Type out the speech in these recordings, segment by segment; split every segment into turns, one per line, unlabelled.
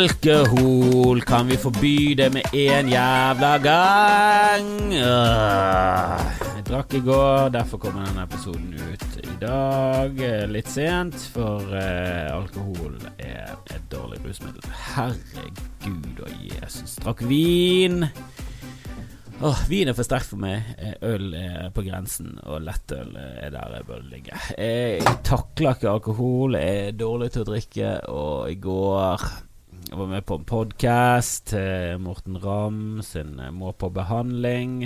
Alkohol, kan vi forby det med en jævla gang? Øh, Jeg drakk i går, derfor kommer denne episoden ut i dag. Litt sent, for eh, alkohol er et dårlig rusmiddel. Herregud og Jesus. Drakk vin. Åh, Vin er for sterkt for meg. Eh, Øl er på grensen, og lettøl er der jeg bør ligge. Jeg takler ikke alkohol, jeg er dårlig til å drikke, og i går jeg var med på en podkast til Morten Ramm sin eh, Må på behandling.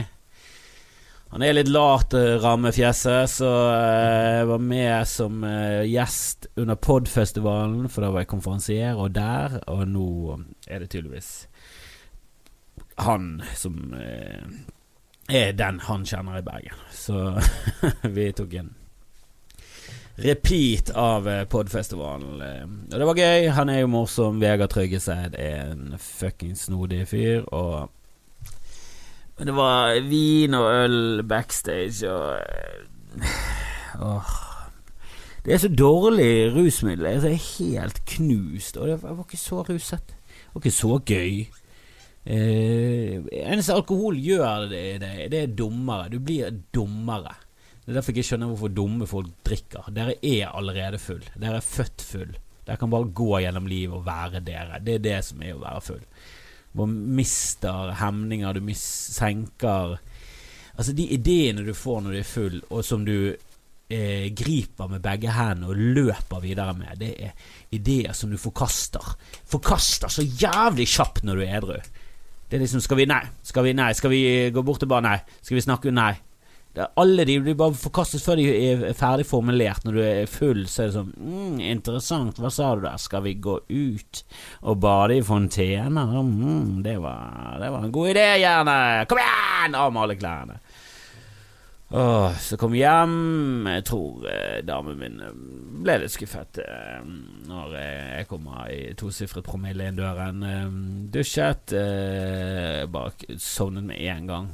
Han er litt lat, Rammefjeset, Ramme-fjeset, så eh, jeg var med som eh, gjest under Podfestivalen, for da var jeg konferansier, og der, og nå er det tydeligvis han som eh, er den han kjenner i Bergen. Så vi tok en repeat av eh, Podfestivalen. eh, Og det var gøy. Han er jo morsom. Vegard Tryggeseid er en fucking snodig fyr. Og det var vin og øl backstage og eh, Åh. Det er så dårlig rusmiddel. Jeg er helt knust. Og det var ikke så ruset. Det var ikke så gøy. Eh, eneste alkohol gjør det, det, det er dummere. Du blir dummere. Det er derfor jeg ikke skjønner hvorfor dumme folk drikker. Dere er allerede full. Dere er født full. Dere kan bare gå gjennom livet og være dere. Det er det som er å være full. Du mister hemninger, du senker Altså, de ideene du får når du er full, og som du eh, griper med begge hendene og løper videre med, det er ideer som du forkaster. Forkaster så jævlig kjapt når du er edru. Det er liksom Skal vi Nei. Skal vi Nei. Skal vi gå bort og bare Nei. Skal vi snakke Nei. Alle de blir bare forkastet før de er ferdig formulert. Når du er full, så er det sånn mm, Interessant, hva sa du der? Skal vi gå ut og bade i fontener? Mm, det, var, det var en god idé, gjerne. Kom igjen! Av med alle klærne. Åh, så kom vi hjem. Jeg tror eh, damen min eh, ble litt skuffet eh, når eh, jeg kommer i tosifret promille inn døren. Eh, dusjet. Eh, bare sovnet med en gang.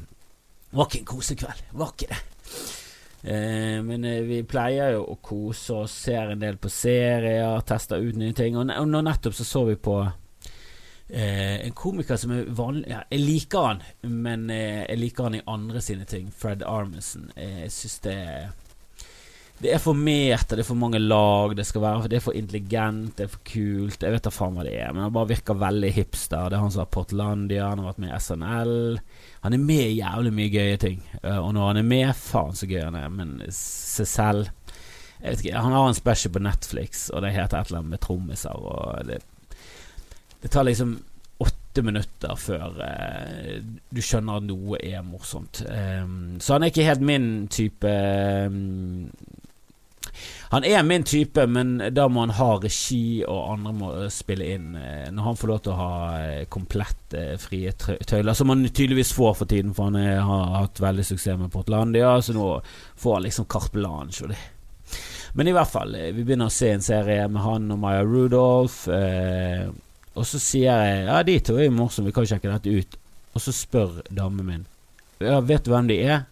Var ikke en kosekveld. Var ikke det. Eh, men eh, vi pleier jo å kose oss, ser en del på serier, tester ut nye ting. Og, og nå nettopp så så vi på eh, en komiker som er vanlig ja, Jeg liker han, men eh, jeg liker han i andre sine ting. Fred Armisen. Eh, jeg syns det er det er for meter, det er for mange lag, det, skal være, det er for intelligent, det er for kult. Jeg vet da faen hva det er, men han bare virker veldig hipster. Det er han som har Portlandia, han har vært med i SNL. Han er med i jævlig mye gøye ting. Eh, Og når han er med, faen så gøy han er. Men seg selv Jeg vet ikke, Han har en special på Netflix, og det heter et eller annet med trommiser, og det, det tar liksom åtte minutter før eh, du skjønner at noe er morsomt. Um, så han er ikke helt min type um, han er min type, men da må han ha regi, og andre må eh, spille inn. eh, Når han får lov til å ha eh, komplett frie tøyler, som han tydeligvis får for tiden, for han er, har hatt veldig suksess med Portlandia, så nå får han liksom carte blanche. Og det. Men i hvert fall, vi begynner å se en serie med han og Maya Rudolph, eh, og så sier jeg ja, de to er morsomme, vi kan sjekke dette ut. Og så spør damen min ja, vet du hvem de er?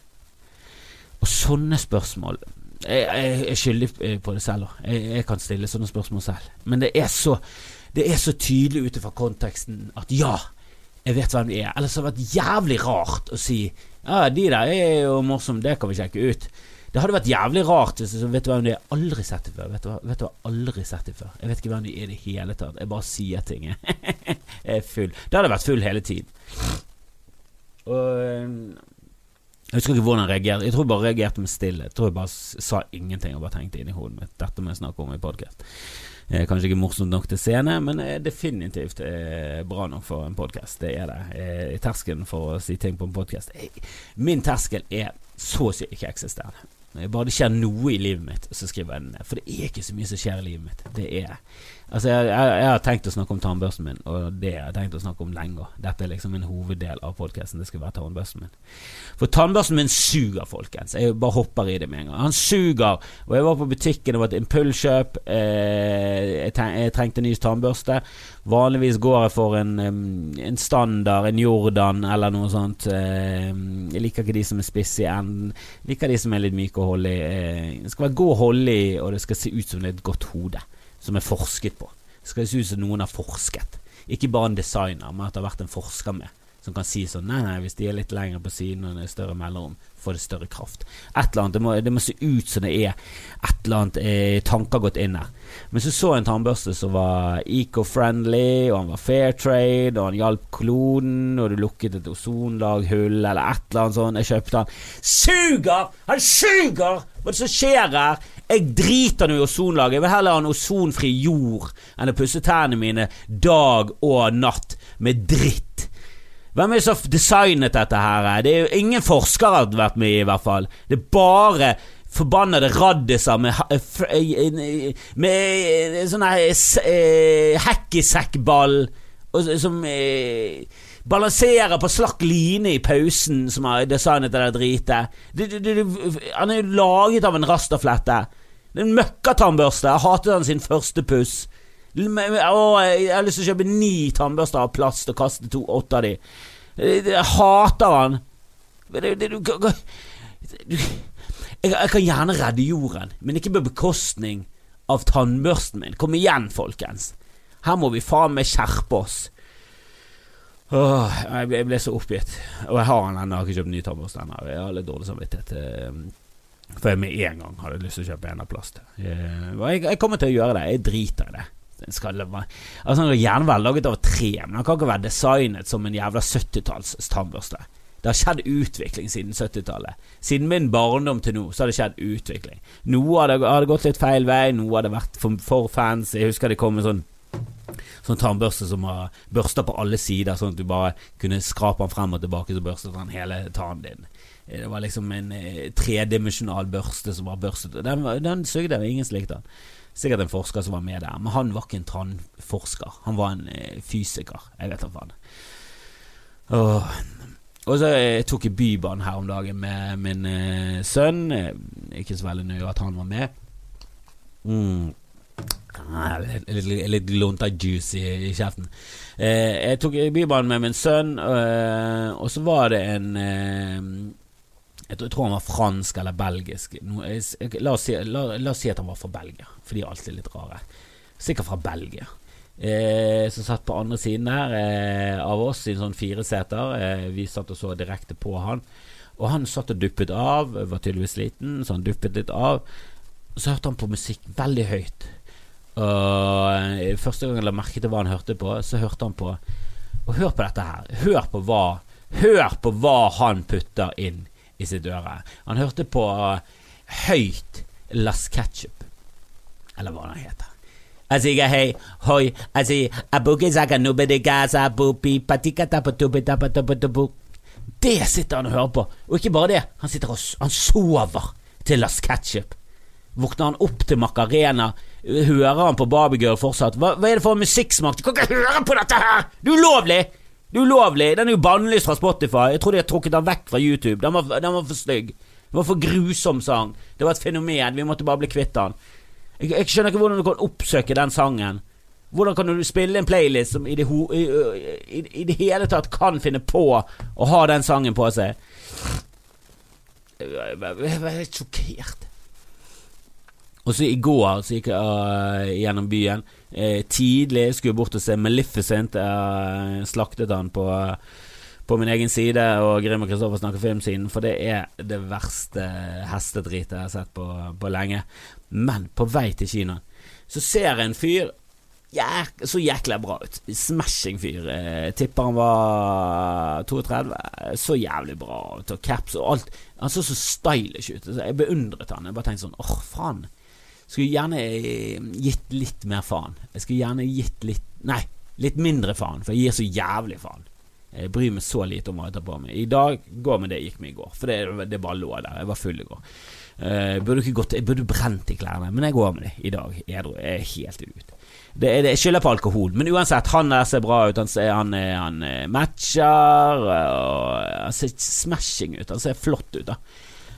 Og sånne spørsmål jeg, er skyldig eh, på det selv òg. Jeg, jeg kan stille sånne spørsmål selv. Men det er så, det er så tydelig ut ifra konteksten at ja, jeg vet hvem de er. Ellers hadde det vært jævlig rart å si ja, de der er jo morsomme, det kan vi sjekke ut. Det hadde vært jævlig rart hvis vet du hvem de er. Aldri sett dem før. Vet du, hva? vet du hva? Aldri sett dem før. Jeg vet ikke hvem de er i det hele tatt. Jeg bare sier ting. jeg er full. Det hadde vært full hele tiden. Og eh, jeg husker ikke hvordan jeg reagerte. Jeg tror jeg bare reagerte med stillhet. Jeg tror jeg bare sa ingenting og bare tenkte inni hodet mitt dette må jeg snakke om i podkast. Eh, kanskje ikke morsomt nok til scene, men eh, definitivt eh, bra nok for en podkast. Det er det. Eh, terskelen for å si ting på en podkast Min terskel er så å si ikke eksisterende. Bare det skjer noe i livet mitt, så skriver jeg den ned. For det er ikke så mye som skjer i livet mitt. Det er Altså, jeg, jeg, jeg har tenkt å snakke om tannbørsten min, og det har jeg tenkt å snakke om lenge. Dette er liksom en hoveddel av podkasten. Det skal være tannbørsten min. For tannbørsten min suger, folkens. Jeg bare hopper i det med en gang. Han suger. Og jeg var på butikken, det var et impulskjøp. Eh, jeg, jeg trengte ny tannbørste. Vanligvis går jeg for en, en standard, en Jordan eller noe sånt. Eh, jeg liker ikke de som er spisse i enden. Jeg liker de som er litt myke og holde i. Eh, det skal være god holde i, og det skal se ut som det er et godt hode. Som er forsket på. Det skal se ut som noen har forsket. Ikke bare en designer, men at det har vært en forsker med. Som kan si sånn Nei, nei, hvis de er litt lenger på siden og det er større mellomrom, får det større kraft. Et eller annet, Det må, det må se ut som det er et eller annet eh, tanker gått inn her. Men så så jeg en tannbørste som var eco-friendly, og han var fair trade, og han hjalp kloden, og du lukket et ozonlaghull, eller et eller annet sånt. Jeg kjøpte han. Suger! Han suger! Hva er det som skjer her? Jeg driter nå i ozonlaget. Jeg vil heller ha en ozonfri jord enn å pusse tennene mine dag og natt med dritt. Hvem er det som har designet dette her? Det er jo ingen forskere har vært med i, i hvert fall. Det er bare forbannede raddiser med, med sånn hekkisekkball som balanserer på slakk line i pausen, som har designet det der dritet. Han er jo laget av en rastaflette. Det er en møkkatannbørste. Jeg hatet han sin første puss. Å, jeg har lyst til å kjøpe ni tannbørster av plast og kaste to, åtte av de. Jeg hater han. Jeg, kan gjerne redde jorden, men ikke på bekostning av tannbørsten min. Kom igjen, folkens. Her må vi faen meg skjerpe oss. Åh, jeg ble så oppgitt. Og jeg har den ennå. Jeg har ikke kjøpt ny tannbørste. Jeg har litt dårlig samvittighet. Eh, for jeg med en gang hadde lyst til å kjøpe en av plast. Jeg, jeg, kommer til å gjøre det. Jeg driter i det. Skal altså, den kan gjerne være laget av tre, men den kan ikke være designet som en jævla 70-talls tannbørste. Det har skjedd utvikling siden 70-tallet. Siden min barndom til nå så har det skjedd utvikling. Noe hadde det, gått litt feil vei, noe har det vært for, for fans. Jeg husker det kom en sånn Sånn tannbørste som har børsta på alle sider, sånn at du bare kunne skrape den frem og tilbake, så børstet den hele tannen din. Det var liksom en eh, tredimensjonal børste som var børstet. Den, den sugde, ingen som likte den. Sikkert en forsker som var med der, men han var ikke en tannforsker. Han var en eh, fysiker. Jeg vet da faen. Åh, og så tok jeg Bybanen her om dagen med min sønn. Ikke så veldig nøye at han var med. Mm. Litt, litt, litt lunta juice i, i kjeften. Eh, jeg tok Bybanen med min sønn, eh, og så var det en jeg tror han var fransk eller belgisk. La oss, si, la, la oss si at han var fra Belgia, for de er alltid litt rare. Sikkert fra Belgia eh, som satt på andre siden der eh, av oss i en sånn fireseter. Eh, vi satt og så direkte på han. Og han satt og duppet av, var tydeligvis sliten, så han duppet litt av. Så hørte han på musikk veldig høyt. Og eh, Første gang jeg la merke til hva han hørte på, så hørte han på Og hør på dette her. Hør på hva Hør på hva han putter inn i sitt øre. Han hørte på uh, høyt Las Ketchup, eller hva det heter. Jeg sier hei, hoi, azi, abuki zaga nubidi gaza bupi patikata patupitapatapatabu. Det sitter han og hører på. Og ikke bare det, han sitter og han sover til Las Ketchup. Våkner han opp til Macarena, hører han på Babygirl fortsatt. Hva, hva, er det for musikksmak? Du kan ikke høre på dette her! Det er ulovlig! Det er ulovlig! Den er jo bannlyst fra Spotify. Jeg tror de har trukket den vekk fra YouTube. Den var, den var for stygg. Det var for grusom sang. Det var et fenomen. Vi måtte bare bli kvitt den. Jeg, jeg, skjønner ikke hvordan du kan oppsøke den sangen. Hvordan kan du spille en playlist som i det, ho, i, i, i det hele tatt kan finne på å ha den sangen på seg? Jeg er sjokkert. Og så i går så gikk jeg uh, gjennom byen. Uh, tidlig skulle bort og se Maleficent. Jeg uh, slaktet han på på min egen side og Grim og Kristoffer snakker filmsiden, for det er det verste hestedritet jeg har sett på, på lenge. Men på vei til kinoen så ser jeg en fyr jæk, så jækla bra ut. Smashing fyr. Eh, tipper han var 32. Så jævlig bra. Og caps og alt. Han så så stylish ut. Jeg beundret han. Jeg bare tenkte sånn åh, oh, faen. Skulle gjerne gitt litt mer faen. Jeg skulle gjerne gitt litt Nei, litt mindre faen, for jeg gir så jævlig faen. Jeg bryr meg så lite om hva jeg tar på meg. I dag går med det jeg gikk med i går, for det, det bare lå der. Jeg var full i går. Uh, burde ikke gått, jeg burde brent i klærne, men jeg går med det i dag. Jeg er helt ut. Det, det, jeg skylder på alkohol, men uansett, han der ser bra ut. Han, ser, han, han eh, matcher, og han ser smashing ut. Han ser flott ut, da.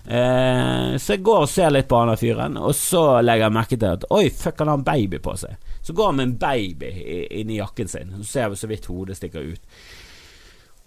Uh, så jeg går og ser litt på han der fyren, og så legger jeg merke til at oi, fuck, han har en baby på seg. Så går han med en baby inni jakken sin, så ser vi så vidt hodet stikker ut.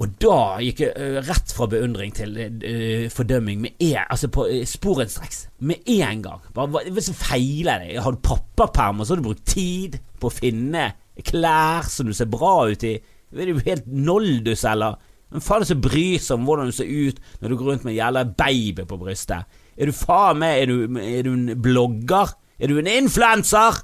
Og da gikk jeg uh, rett fra beundring til uh, fordømming med en, altså på uh, sporenstreks. Med en gang. Hva, hva, hva feiler det? Har du pappaperm, og så har du brukt tid på å finne Klær som du ser bra ut i. Er du helt noldus, eller? Hvem faen er det som bryr seg om hvordan du ser ut når du går rundt med en jævla baby på brystet? Er du faen meg er er du en blogger? Er du en influenser?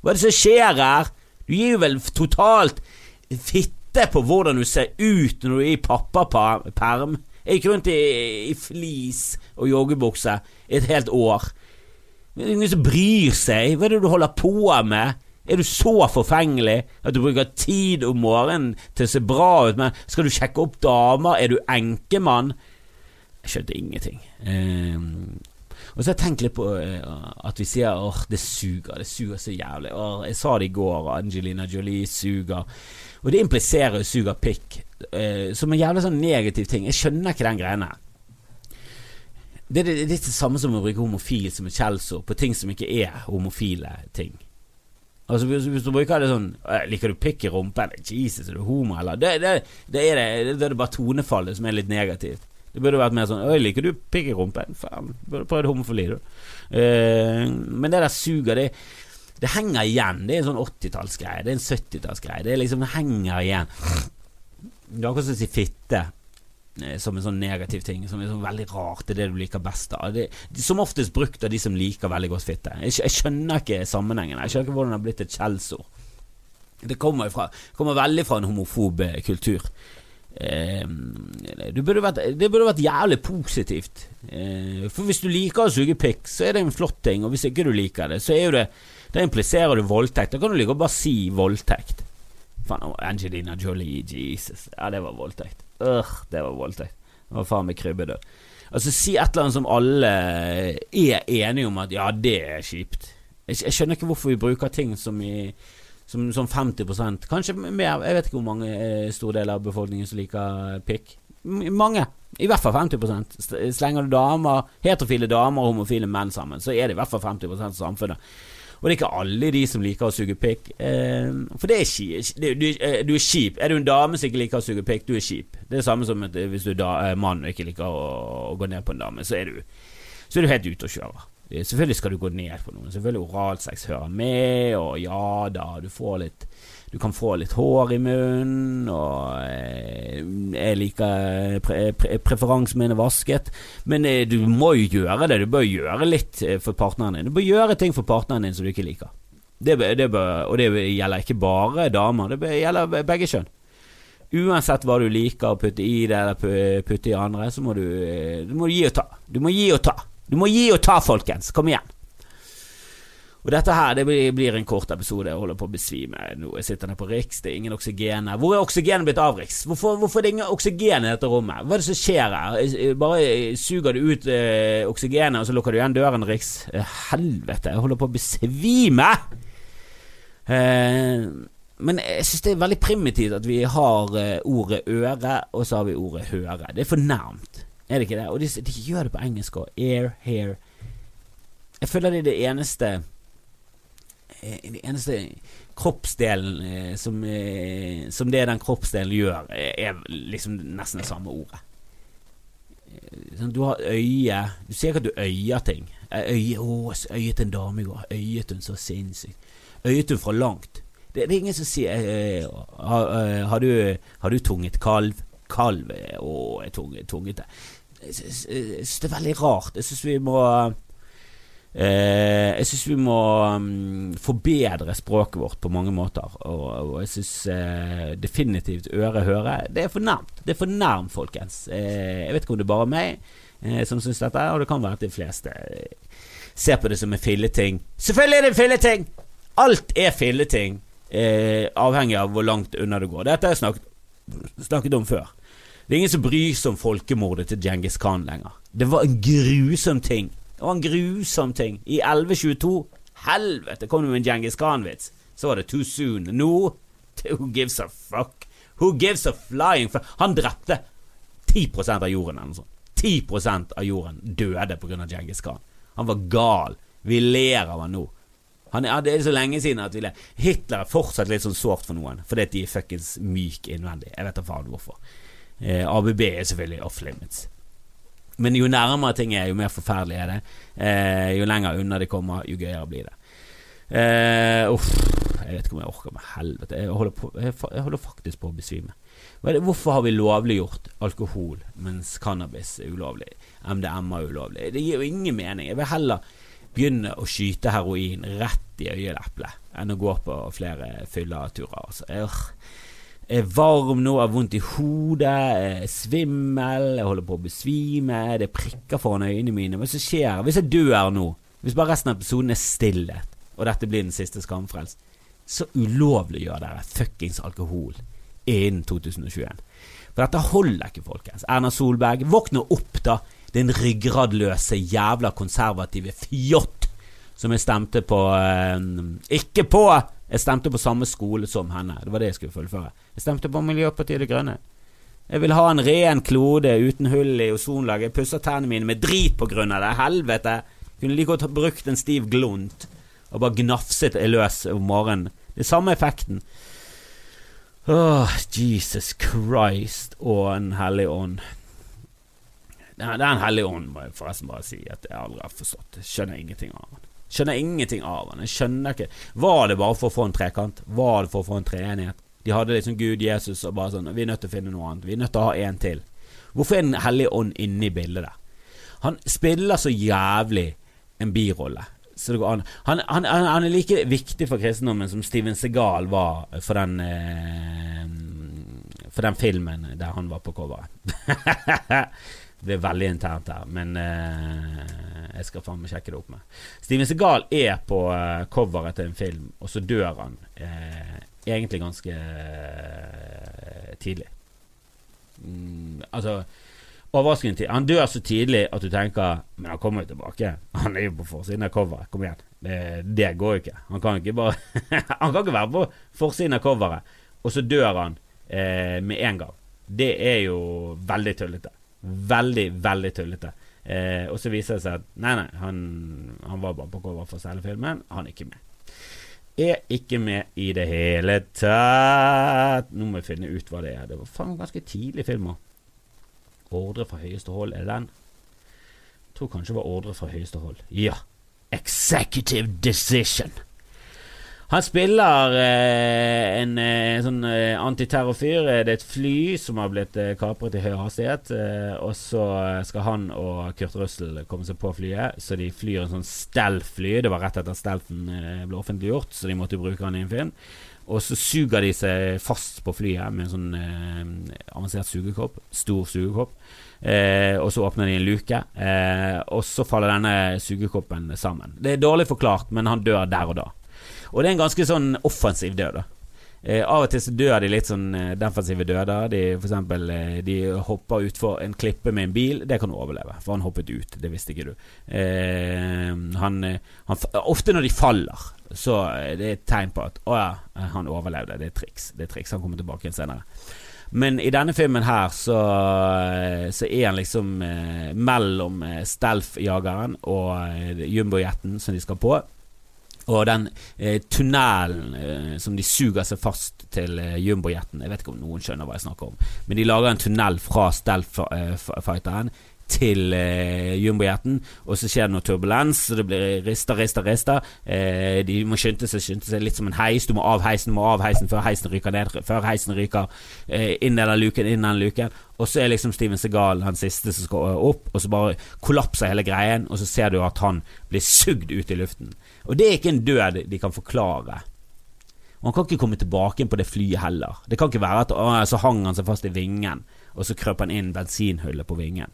Hva er det som skjer her? Du gir jo vel totalt fitte på hvordan du ser ut når du er i pappaperm. Jeg gikk rundt i, i flis og joggebukse et helt år. Det er ingen som bryr seg. Hva er det du holder på med? Er du så forfengelig at du bruker tid om morgenen til å se bra ut, men skal du sjekke opp damer? Er du enkemann? Jeg skjønte ingenting. Eh, og så har jeg tenkt litt på eh, at vi sier åh, det suger, det suger så jævlig. Åh, jeg sa det i går, Angelina Jolie suger. Og det impliserer jo suger pikk, eh, som en jævlig sånn negativ ting. Jeg skjønner ikke den greiene. Det er det, er det samme som å bruke homofil som et skjellsord på ting som ikke er homofile ting. Altså Hvis, hvis du bruker det sånn Liker du pikk i rumpen? Jesus, er du homo, eller? Det, det, det, er det, det er bare tonefallet som er litt negativt. Det burde vært mer sånn Oi, liker du pikk i rumpen? Faen, burde prøvd homofili, du. Uh, men det der suger, det, det henger igjen. Det er en sånn 80-tallsgreie. Det er en 70-tallsgreie. Det liksom, henger igjen. Det er akkurat som å si fitte eh, som en sånn negativ ting, som er sånn veldig rart. Det er det du liker best av. Det, som oftest brukt av de som liker veldig godt fitte. Jeg, jeg skjønner ikke sammenhengen. Jeg skjønner ikke hvordan det har blitt et skjellsord. Det kommer, fra, kommer veldig fra en homofob eh, kultur. Eh, det, burde vært, det burde vært jævlig positivt. Eh, for hvis du liker å suge pikk, så er det en flott ting. Og hvis ikke du liker det, så er jo det Da impliserer du voldtekt. Da kan du like å bare si voldtekt. Faen, Angelina Jolie, Jesus. Ja, det var voldtekt. Øh, det var voldtekt. Det var faen meg krybbedød. Altså, si et eller annet som alle er enige om at ja, det er kjipt. Jeg, jeg skjønner ikke hvorfor vi bruker ting som i som, som 50 Kanskje mer. Jeg vet ikke hvor mange eh, store deler av befolkningen som liker pikk. Mange. I hvert fall 50% Slenger du damer, heterofile damer og homofile menn sammen, så er det i hvert fall 50 av samfunnet. Og det er ikke alle de som liker å suge pikk. Eh, for det er ikke... Du, eh, du, er kjip. Er du en dame som ikke liker å suge pikk, du er kjip. Det er det samme som eh, hvis du er da, mann og ikke liker å, å, gå ned på en dame, så er du, så er du helt ute og kjøre. Eh, selvfølgelig skal du gå ned på noen. Selvfølgelig oralsex hører med, og ja da, du får litt Du kan få litt hår i munnen, og eh, jeg liker pre, pre, Preferansen min er vasket. Men eh, du må jo gjøre det. Du bør gjøre litt for partneren din. Du bør gjøre ting for partneren din som du ikke liker. Det, det bør, og det gjelder ikke bare damer, det gjelder begge kjønn. Uansett hva du liker å putte i det eller putte i andre, så må du, du må gi og ta. Du må gi og ta. Du må gi og ta, folkens. Kom igjen. Og dette her det blir, en kort episode. Jeg holder på å besvime nå. Jeg sitter nede på Riks, det er ingen oksygen her. Hvor er oksygenet blitt av, Riks? Hvorfor, hvorfor, er det ingen oksygen i dette rommet? Hva er det som skjer her? Bare suger du ut eh, oksygenet, og så lukker du igjen døren, Riks? Eh, helvete, jeg holder på å besvime! Eh, men jeg syns det er veldig primitivt at vi har eh, ordet øre, og så har vi ordet høre. Det er for nærmt. Er det ikke det? Og de, de gjør det på engelsk òg. Air, hair. Jeg føler det er det eneste eh, Det eneste kroppsdelen eh, som, eh, som det den kroppsdelen gjør, er liksom nesten det samme ordet. Sånn, du har øye Du ser ikke at du øyer ting. Øye, å, øyet en dame i går. Øyet hun så sinnssykt. Øyet hun fra langt. Det, det er ingen som sier har, har, du, har du tunget kalv? Kalv Å, jeg tunget det. Jeg syns det er veldig rart. Jeg syns vi må eh, Jeg syns vi må um, forbedre språket vårt på mange måter. Og, og jeg syns eh, definitivt øre-høre Det er for nærmt. Det er for nærmt, folkens. Eh, jeg vet ikke om det er bare meg eh, som syns dette, og det kan være at de fleste eh, ser på det som en filleting. Selvfølgelig er det en filleting! Alt er filleting, eh, avhengig av hvor langt unna du går. Dette har jeg snakket, snakket om før. Det er ingen som bryr seg om folkemordet til Djengis Khan lenger. Det var en grusom ting. Det var en grusom ting. I 1122 Helvete, kom du med en Djengis Khan-vits? Så var det too soon. Nå Who gives a fuck? Who gives a flying fuck? Han drepte 10% av jorden eller noe sånt. 10% av jorden døde pga. Djengis Khan. Han var gal. Vi ler av han nå. Han, ja, det er så lenge siden at vi ler. Hitler er fortsatt litt sånn sårt for noen, fordi de er fuckings myk innvendig. Jeg vet da faen hvorfor. Eh, ABB er selvfølgelig off limits. Men jo nærmere ting er, jo mer forferdelig er det. Eh, jo lenger unna det kommer, jo gøyere blir det. Eh, uff, Jeg vet ikke om jeg orker med helvete. Jeg holder, på, jeg, holder faktisk på å besvime. Hvorfor har vi lovliggjort alkohol mens cannabis er ulovlig? MDMA er ulovlig? Det gir jo ingen mening. Jeg vil heller begynne å skyte heroin rett i øyeleplet enn å gå på flere fylleturer. Altså. Jeg er varm nå, har vondt i hodet, jeg er svimmel, jeg holder på å besvime, det prikker foran øynene mine. Hva skjer hvis jeg dør nå? Hvis bare resten av episoden er stillhet, og dette blir den siste Skamfrelst, så ulovliggjør dere fuckings alkohol innen 2021. For dette holder ikke, folkens. Erna Solberg, våkne opp, da! Din ryggradløse, jævla konservative fjott som jeg stemte på eh, Ikke på! Jeg stemte på samme skole som henne. Det var det jeg skulle fullføre. Jeg stemte på Miljøpartiet De Grønne. Jeg vil ha en ren klode uten hull i ozonlaget. Jeg pusser tennene mine med drit på grunn av det. Helvete! Jeg kunne like godt ha brukt en stiv glunt og bare gnafset løs om morgenen. Det er samme effekten. Åh, Jesus Christ og En hellig ånd. Det er en hellig ånd, må jeg forresten bare si at jeg aldri har forstått. Jeg skjønner ingenting av han. Skjønner ingenting av han. Jeg skjønner ikke Var det bare for å få en trekant? Var det for å få en treenighet? De hadde liksom Gud, Jesus og bare sånn Vi er nødt til å finne noe annet. Vi er nødt til å ha en til. Hvorfor er Den hellige ånd inne i bildet der? Han spiller så jævlig en birolle. Så det går an. Han, han, han, er like viktig for kristendommen som Steven Segal var for den eh, For den filmen der han var på coveret. det er veldig internt her, men eh, jeg skal faen meg sjekke det opp med. Steven Segal er på eh, coveret til en film, og så dør han eh, egentlig ganske eh, tidlig. Mm, altså overraskende tidlig. Han dør så tidlig at du tenker Men han kommer jo tilbake. Han er jo på forsiden av coveret. Kom igjen. Det, det går jo ikke. Han kan ikke bare Han kan ikke være på forsiden av coveret, og så dør han eh, med en gang. Det er jo veldig tullete. Veldig, veldig tullete. Eh, og så viser det seg at nei, nei, han, han var bare på cover for å selge filmen. Han er ikke med. Er ikke med i det hele tatt. Nå må vi finne ut hva det er. Det var faen ganske tidlig film òg. Ordre fra høyeste hold, er det den? Jeg tror kanskje det var ordre fra høyeste hold. Ja. Executive Decision. Han spiller eh, en eh, sånn eh, antiterrorfyr. Det er et fly som har blitt eh, kapret i høy hastighet. Eh, og så skal han og Kurt Russell komme seg på flyet, så de flyr en sånn stealth-fly. Det var rett etter stealthen eh, ble offentliggjort, så de måtte bruke han i en film. Og så suger de seg fast på flyet med en sånn eh, avansert sugekopp. Stor sugekopp. Eh, og så åpner de en luke, eh, og så faller denne sugekoppen sammen. Det er dårlig forklart, men han dør der og da. Og det er en ganske sånn offensiv død, da. Eh, av og til så dør de litt sånn eh, defensive døder. De, for eksempel, eh, de hopper utfor en klippe med en bil. Det kan du overleve, for han hoppet ut. Det visste ikke du. Eh, han, han, ofte når de faller, så det er et tegn på at å ja, han overlevde. Det er triks. Det er triks. Han kommer tilbake igjen senere. Men i denne filmen her så, så er han liksom eh, mellom eh, Stealth-jageren og eh, jumbojeten som de skal på. Og den eh, tunnelen eh, som de suger seg fast til eh, jumbojeten Jeg vet ikke om noen skjønner hva jeg snakker om, men de lager en tunnel fra stealth-fighteren til eh, jumbojeten, og så skjer det noe turbulens, så det blir rister, rister, rister. Eh, de må skynde seg, skynde seg litt som en heis. Du må av heisen, du må av heisen før heisen ryker ned, før heisen ryker eh, inn den luken, inn den luken. Og så er liksom Steven Segal han siste som skal opp, og så bare kollapser hele greien, og så ser du at han blir sugd ut i luften. Og det er ikke en død de kan forklare. Og han kan ikke komme tilbake på det flyet heller. Det kan ikke være at å, så hang han seg fast i vingen, og så krøp han inn bensinhullet på vingen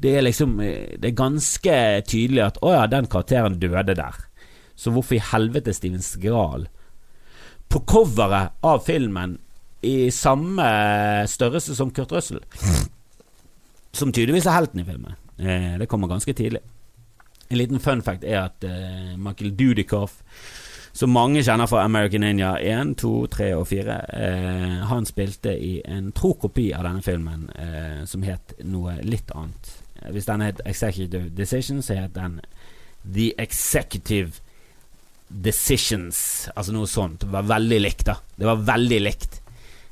det er liksom Det er ganske tydelig at å ja, den karakteren døde der. Så hvorfor i helvete Steven Skral på coveret av filmen i samme størrelse som Kurt Russell? Som tydeligvis er helten i filmen. Eh, det kommer ganske tidlig. En liten fun fact er at eh, Michael Dudikoff som mange kjenner fra American Ninja 1, 2, 3 og 4. Eh, han spilte i en tro kopi av denne filmen eh, som het noe litt annet. Hvis den het Executive Decision, så het den The Executive Decisions. Altså noe sånt. Det var veldig likt, da. Det var veldig likt.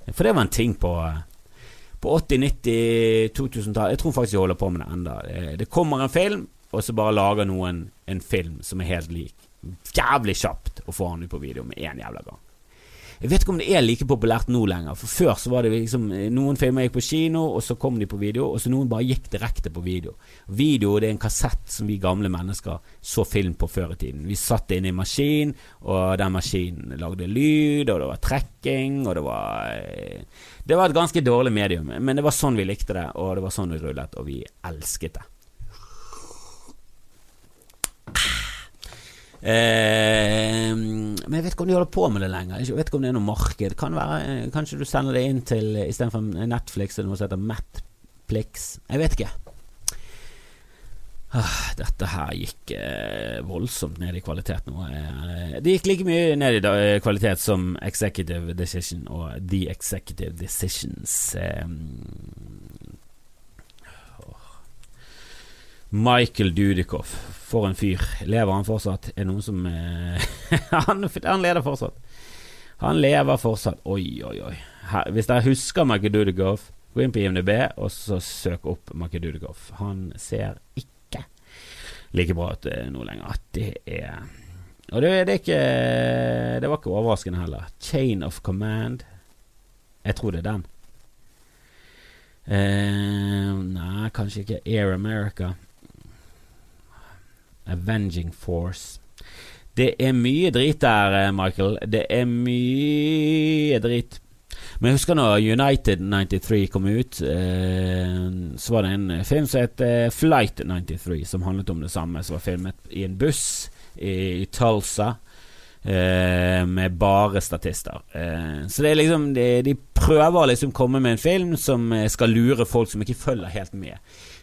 For det var en ting på På 80-, 90-, 2000-tallet. Jeg tror faktisk jeg holder på med det enda Det kommer en film, og så bare lager noen en film som er helt lik. Jævlig kjapt å få han ut på video med én jævla gang. Jeg vet ikke om det er like populært nå lenger. For før så var det liksom Noen filmer gikk på kino, og så kom de på video, og så noen bare gikk direkte på video. Video det er en kassett som vi gamle mennesker så film på før i tiden. Vi satt inne i maskin, og den maskinen lagde lyd, og det var trekking, og det var eh, Det var et ganske dårlig medium, men det var sånn vi likte det, og det var sånn vi rullet, og vi elsket det. Eh, men jeg vet ikke om de holder på med det lenger. Jeg vet ikke om det er noe marked. Kan være, eh, kanskje du sender det inn til istedenfor Netflix eller noe som heter Matplix. Jeg vet ikke. Ah, dette her gikk eh, voldsomt ned i kvalitet nå. Eh, det gikk like mye ned i eh, kvalitet som Executive Decision og The Executive Decisions. Michael Dudikoff, for en fyr. Lever han fortsatt? Er det noen som eh, han, han leder fortsatt. Han lever fortsatt. Oi, oi, oi. Her, hvis dere husker Michael Dudikoff, gå inn på IMDb og så søk opp Michael Dudikoff. Han ser ikke like bra ut eh, nå lenger. At det er Og det, det, er ikke Det var ikke overraskende heller. Chain of Command. Jeg tror det er den. Eh, nei, kanskje ikke Air America. Avenging Force. Det er mye drit der, eh, Michael. Det er mye drit. Men jeg husker når United 93 kom ut, eh, så var det en film som het eh, Flight 93, som handlet om det samme, som var filmet i en buss i, i Tulsa. Eh, med bare statister. Eh, så det er liksom de, de prøver å liksom komme med en film som eh, skal lure folk som ikke følger helt med.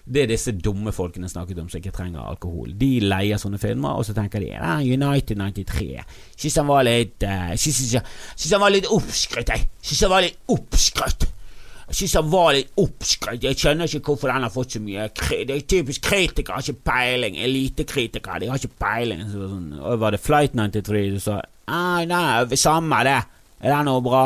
Det er disse dumme folkene snakket om som ikke trenger alkohol. De leier sånne filmer, og så tenker de ah, United 93. Syns han var litt uh, Syns han var litt oppskrytt, jeg. Syns han var litt oppskrytt. Jeg syns han var litt oppskrytt. Jeg skjønner ikke hvorfor den har fått så mye Det er typisk kritikere, har ikke peiling. Elitekritikere, de har ikke peiling. Så, sånn, var det Flight 93 du sa? Ah, nei, samme det. Er det noe bra?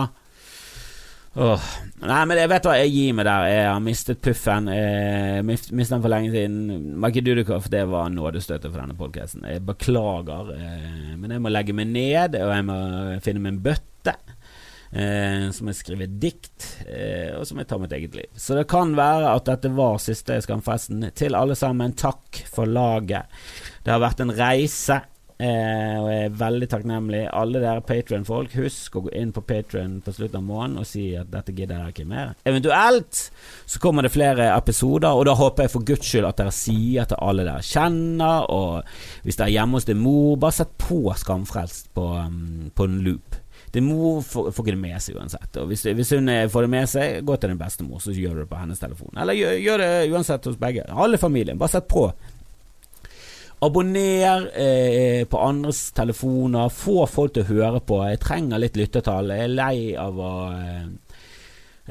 Åh. Nei, men jeg vet hva, jeg gir meg der. Jeg har mistet puffen. Jeg mistet den for lenge siden. Mikey Dudikoff, det var nådestøtet for denne podkasten. Jeg beklager, eh, men jeg må legge meg ned, og jeg må finne en bøtte. Eh, som jeg skriver dikt, eh, og som jeg tar mitt eget liv. Så det kan være at dette var siste Skamfesten. Til alle sammen, takk for laget. Det har vært en reise. Eh, og jeg er veldig takknemlig. Alle dere Patrion-folk, husk å gå inn på Patrion på slutten av måneden og si at dette gidder jeg ikke mer. Eventuelt så kommer det flere episoder, og da håper jeg for guds skyld at dere sier til alle dere kjenner, og hvis dere er hjemme hos din mor, bare sett på Skamfrelst på, um, på en loop. Din mor får, får ikke det med seg uansett. Og hvis, hvis, hun eh, får det med seg, gå til din bestemor, så gjør du det på hennes telefon. Eller gjør, gjør det uansett hos begge. Alle familien. Bare sett på. Abonner eh, på andres telefoner. Få folk til å høre på. Jeg trenger litt lyttertall. Jeg er lei av å eh,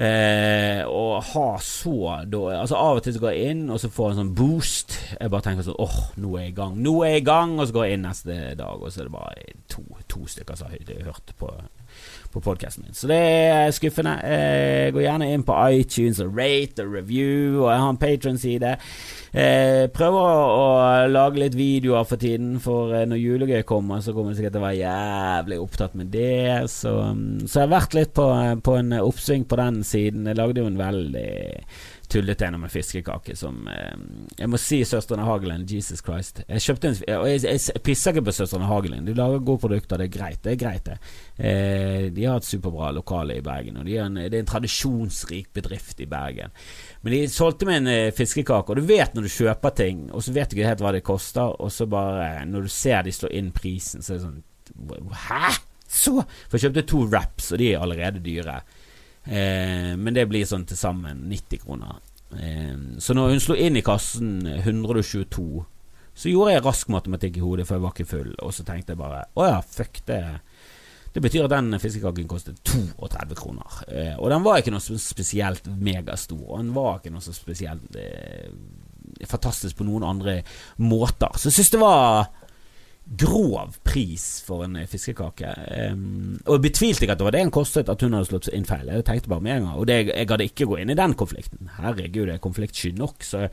eh, å ha så da, Altså Av og til så går jeg inn, og så får jeg en sånn boost. Jeg bare tenker sånn åh, oh, nå er jeg i gang. Nå er jeg i gang! Og så går jeg inn neste dag, og så er det bare to, to stykker som har hørt på på podkasten min. Så det er skuffende. Eh, gå gjerne inn på iTunes og rate og review, og jeg har en Patron-side. Eh, prøver å, lage litt videoer for tiden, for eh, når julegøy kommer, så kommer jeg sikkert til å være jævlig opptatt med det. Så, mm, så jeg har vært litt på, på en oppsving på den siden. Jeg lagde jo en veldig tullete en med fiskekake som eh, Jeg må si Søstrene Hagelin, Jesus Christ. Jeg kjøpte en Og jeg, jeg, jeg pisser ikke på Søstrene Hagelin. De lager gode produkter, det er greit. Det er greit, det. Eh, de har et superbra lokale i Bergen, og de en, det er en tradisjonsrik bedrift i Bergen. Men de solgte meg en eh, fiskekake, og du vet når du kjøper ting, og så vet du ikke helt hva det koster, og så bare Når du ser de slår inn prisen, så er det sånn Hæ?! Så! For jeg kjøpte to wraps, og de er allerede dyre. Eh, men det blir sånn til sammen 90 kroner. Eh, så når hun slo inn i kassen 122, så gjorde jeg rask matematikk i hodet, for jeg var ikke full, og så tenkte jeg bare å ja, fuck det. Det betyr at den fiskekaken kostet 32 kroner. Eh, og den var ikke noe spesielt megastor. Og den var ikke noe så spesielt eh, fantastisk på noen andre måter. Så jeg syns det var grov pris for en eh, fiskekake. Um, og jeg betvilte ikke at det var det den kostet, at hun hadde slått inn feil. Jeg tenkte bare med en gang Og det, jeg hadde ikke gå inn i den konflikten. Herregud, jeg er konfliktsky nok, så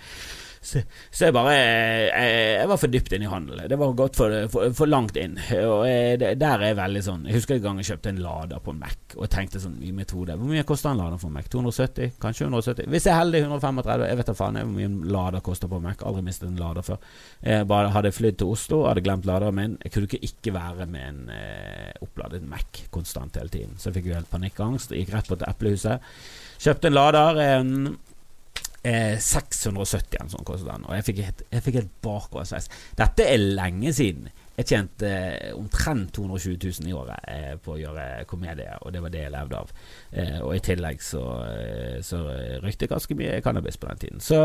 Så, jeg bare jeg, jeg, var for dypt inn i handel. Det var gått for, for, for langt inn. Og jeg, der er jeg veldig sånn Jeg husker en gang jeg kjøpte en lader på en Mac, og jeg tenkte sånn i metode Hvor mye koster en lader for Mac? 270? Kanskje 170? Hvis jeg er heldig, 135. Jeg vet da faen hvor mye en lader koster på en Mac. Aldri mistet en lader før. Jeg bare hadde flydd til Oslo, hadde glemt laderen min. Jeg kunne ikke ikke være med en eh, oppladet Mac konstant hele tiden. Så jeg fikk jo helt panikkangst. Gikk rett på til Eplehuset. Kjøpte en lader. En eh, 670 en sånn kostet den. Og jeg fikk et, jeg et bakoversveis. Dette er lenge siden. Jeg tjente eh, omtrent 220 000 i året eh, på å gjøre komedie, og det var det jeg levde av. Eh, og i tillegg så, så røykte jeg ganske mye cannabis på den tiden. Så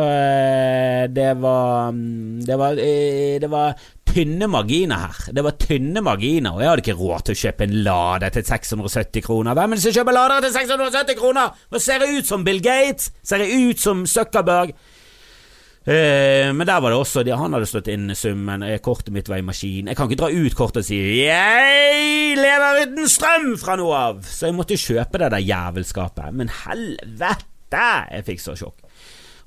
det var mm, Det var, det var tynne marginer her. Det var tynne marginer, og jeg hadde ikke råd til å kjøpe en lade til 670 kroner. Hvem er det som kjøper lader til 670 kroner?! Hva ser jeg ut som Bill Gates? Ser jeg ut som Zuckerberg? Uh, men der var det også det, Han hadde slått inn summen. Uh, kortet mitt var i maskin. Jeg kan ikke dra ut kortet og si 'Jeg lever uten strøm' fra nå av! Så jeg måtte kjøpe det der jævelskapet. Men helvete! Jeg fikk så sjokk.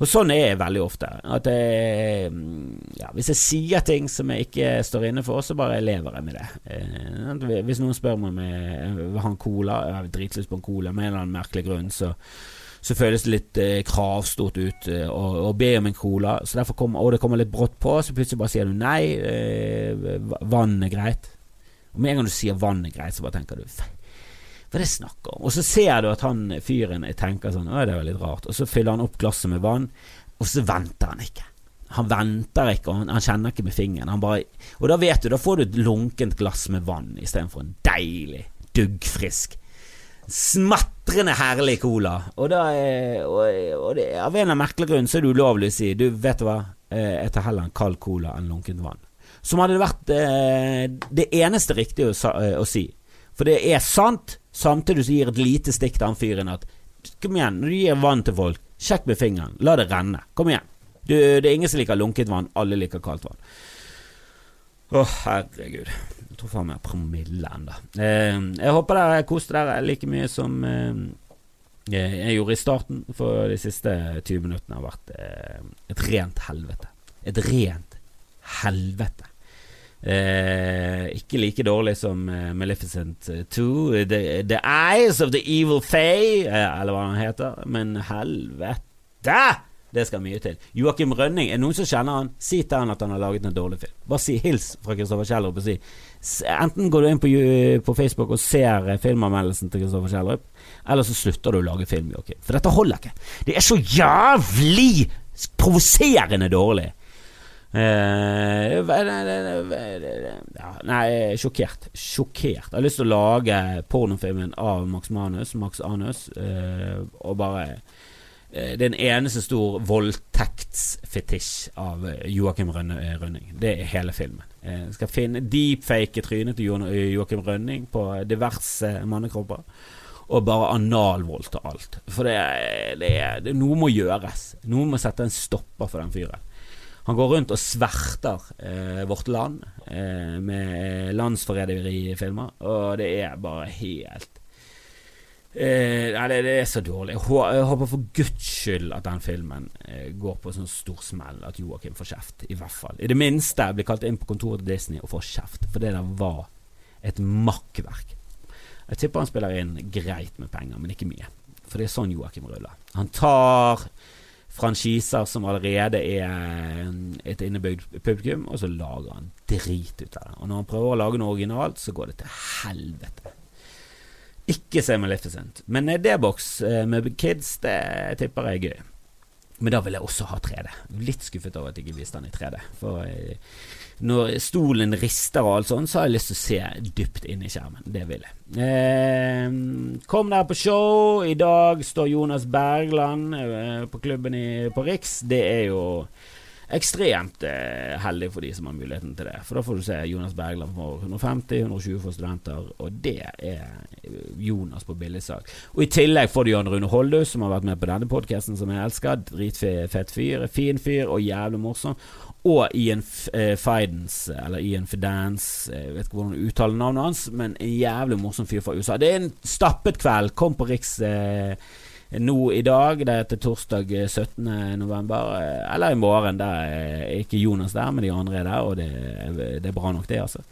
Og sånn er jeg veldig ofte. At jeg, mm, ja, Hvis jeg sier ting som jeg ikke står inne for, så bare lever jeg med det. Uh, hvis noen spør meg om jeg vil ha en cola, jeg har dritlyst på en cola med en eller annen merkelig grunn, så så føles det litt eh, kravstort ut eh, å, å, be om en cola. Så derfor kom, og det kommer litt brått på, så plutselig bare sier du nei, eh, vann er greit. Og med en gang du sier vann er greit, så bare tenker du hva er det snakk om? Og så ser du at han fyren tenker sånn Å, det var litt rart. Og så fyller han opp glasset med vann, og så venter han ikke. Han venter ikke, og han, kjenner ikke med fingeren. Bare, og da vet du, da får du et lunkent glass med vann istedenfor en deilig, duggfrisk smatrende herlig cola. Og, da, og, og det, av en eller annen merkelig grunn så er det ulovlig å si Du, vet du hva, eh, jeg tar heller en kald cola enn lunkent vann. Som hadde vært eh, det eneste riktige å, eh, å, si. For det er sant, samtidig som gir et lite stikk til han fyren at Kom igjen, når du gir vann til folk, sjekk med fingeren. La det renne. Kom igjen. Du, det er ingen som liker lunket vann, alle liker kaldt vann. Å, herregud tror faen meg promille ennå. Eh, jeg håper dere koste dere like mye som eh, jeg gjorde i starten, for de siste 20 minuttene har vært eh, et rent helvete. Et rent helvete. Eh, ikke like dårlig som uh, Maleficent 2, the, the, Eyes of the Evil Fae, eh, eller hva han heter, men helvete! Det skal mye til. Joakim Rønning, er det noen som kjenner han? Si til han at han har laget en dårlig film. Bare si hils fra Kristoffer Kjellerup og si Enten går du inn på, på Facebook og ser eh, filmanmeldelsen til Kristoffer Kjellerup, eller så slutter du å lage film, Joakim. For dette holder ikke. Det er så jævlig provoserende dårlig. Uh, ja, nei, sjokkert. Sjokkert. Jeg har lyst til å lage pornofilmen av Max Manus, Max Anus, uh, og bare Eh, det er en eneste stor voldtektsfetisj av eh, Joakim eh, Rønning. Det er hele filmen. Jeg skal finne deepfake trynet til Joakim Rønning på diverse mannekropper. Og bare analvold til alt. For det, det, det, noe må gjøres. Noen må sette en stopper for den fyren. Han går rundt og sverter eh, vårt land eh, med landsforræderifilmer, og det er bare helt Eh, nei, det, er så dårlig. Jeg håper for guds skyld at den filmen eh, går på sånn stor smell at Joakim får kjeft. I hvert fall. I det minste blir kalt inn på kontoret til Disney og får kjeft. For det der var et makkverk. Jeg tipper han spiller inn greit med penger, men ikke mye. For det er sånn Joakim ruller. Han tar franchiser som allerede er et innebygd publikum, og så lager han drit ut av det. Og når han prøver å lage noe originalt, så går det til helvete. Ikke se Maleficent. Men D-box eh, med kids, det tipper jeg er gøy. Men da vil jeg også ha 3D. Litt skuffet over at jeg ikke viste den i 3D. For eh, når stolen rister og alt sånt, så har jeg lyst til å se dypt inn i skjermen. Det vil jeg. Eh, kom der på show. I dag står Jonas Bergland eh, på klubben i, på Riks. Det er jo ekstremt eh, heldig for de som har muligheten til det. For da får du se Jonas Bergland for 150-120 for studenter, og det er Jonas på billigsak. Og i tillegg får du Jan Rune Holdhus, som har vært med på denne podkasten, som jeg elsker. Dritfett fyr. Fin fyr og jævlig morsom. Og Ian eh, Fidance, eller Ian Fidance, jeg vet ikke hvordan du uttaler navnet hans, men en jævlig morsom fyr fra USA. Det er en stappet kveld. Kom på Riks. Eh, nå i dag, det er til torsdag 17. november, eller i morgen. Der er ikke Jonas der, men de andre er der, og det, det er bra nok, det, altså.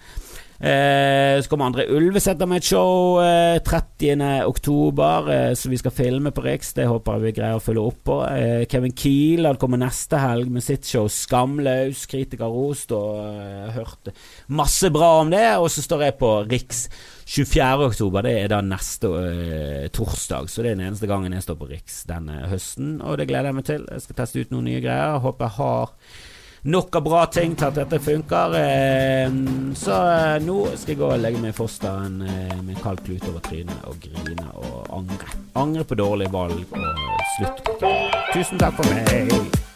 Eh, så kommer André Ulveseter med et show eh, 30. oktober, eh, som vi skal filme på Riks. Det håper jeg vi greier å følge opp på. Eh, Kevin Kiel kommer neste helg med sitt show Skamløs. Kritikerrost. Og eh, hørt masse bra om det. Og så står jeg på Riks 24. oktober. Det er da neste uh, torsdag, så det er den eneste gangen jeg står på Riks denne høsten. Og det gleder jeg meg til. Jeg skal teste ut noen nye greier. Håper jeg har nok av bra ting til at dette funker. Uh, så uh, nå skal jeg gå og legge meg i fosteren eh, med kald klut over trynet og grine og angre. Angre på dårlige valg og slutt. Tusen takk for meg.